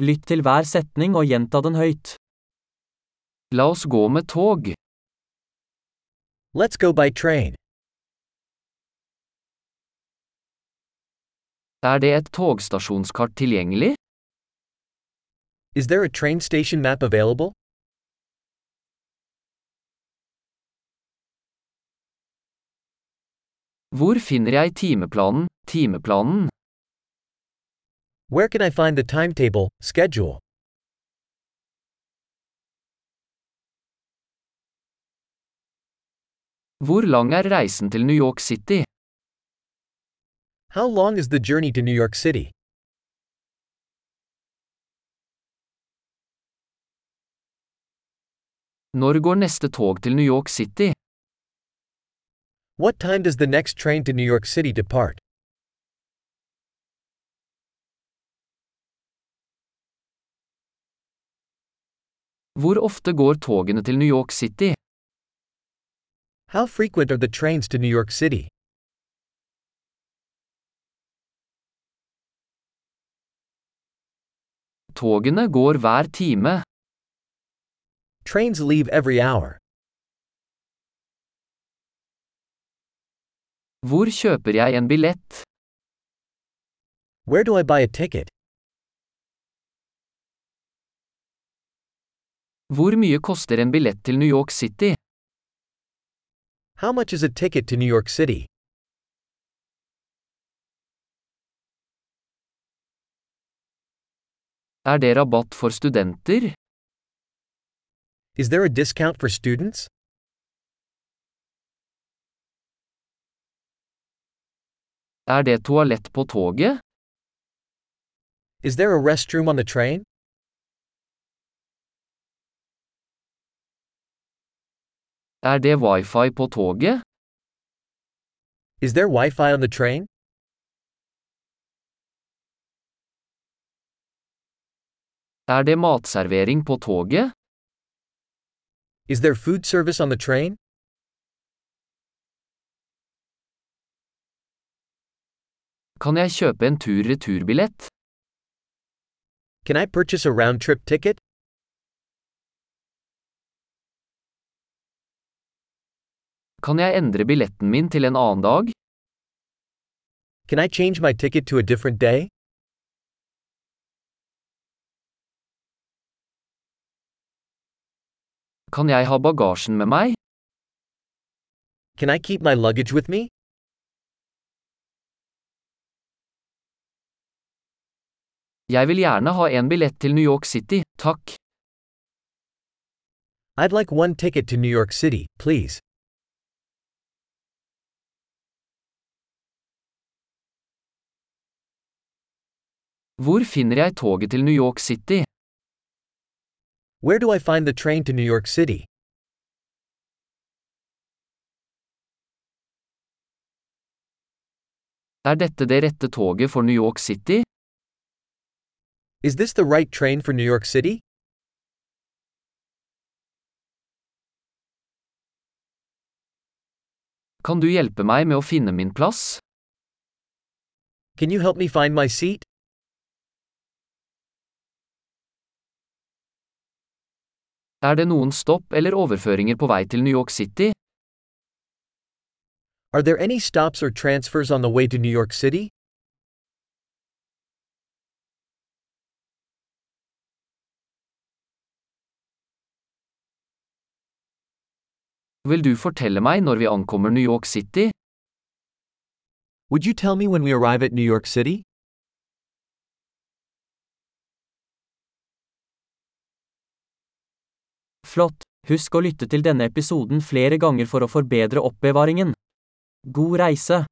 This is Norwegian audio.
Lytt til hver setning og gjenta den høyt. La oss gå med tog. Let's go by train. Er det et togstasjonskart tilgjengelig? Is there a train station map available? Hvor finner jeg timeplanen, timeplanen? Where can I find the timetable, schedule? Hvor lang er reisen til New York City? How long is the journey to New York City? Når går neste tog til New York City? What time does the next train to New York City depart? Hvor ofte går togene til New York City? How frequent are the trains to New York City? Togene går hver time. Trains leave every hour. Hvor kjøper jeg en billett? Where do I buy a ticket? Hvor mye koster en billett til New York City? How much is a ticket to New York City? Er det rabatt for studenter? Is there a discount for students? Er det toalett på toget? Is there a restroom on the train? Er det wifi på toget? Is there Wi Fi on the train? Er det matservering på toget? Is there food service on the train? Kan jeg kjøpe en tur-returbillett? Can I purchase a round trip ticket? Kan jeg endre billetten min til en annen dag? Can I change my ticket to a different day? Kan jeg ha bagasjen med meg? Can I keep my luggage with me? Jeg vil gjerne ha en billett til New York City, takk. I'd like one ticket to New York City, please. Hvor finner jeg toget til New York City? Where do I find the train to New York City? Er dette det rette toget for New York City? Is this the right train for New York City? Kan du hjelpe meg med å finne min plass? Can you help me find my seat? Er det noen stopp eller overføringer på vei til New York City? Are there any stops or transfers on the way to New York City? Vil du fortelle meg når vi ankommer New York City? Would you tell me when we arrive at New York City? Flott! Husk å lytte til denne episoden flere ganger for å forbedre oppbevaringen. God reise!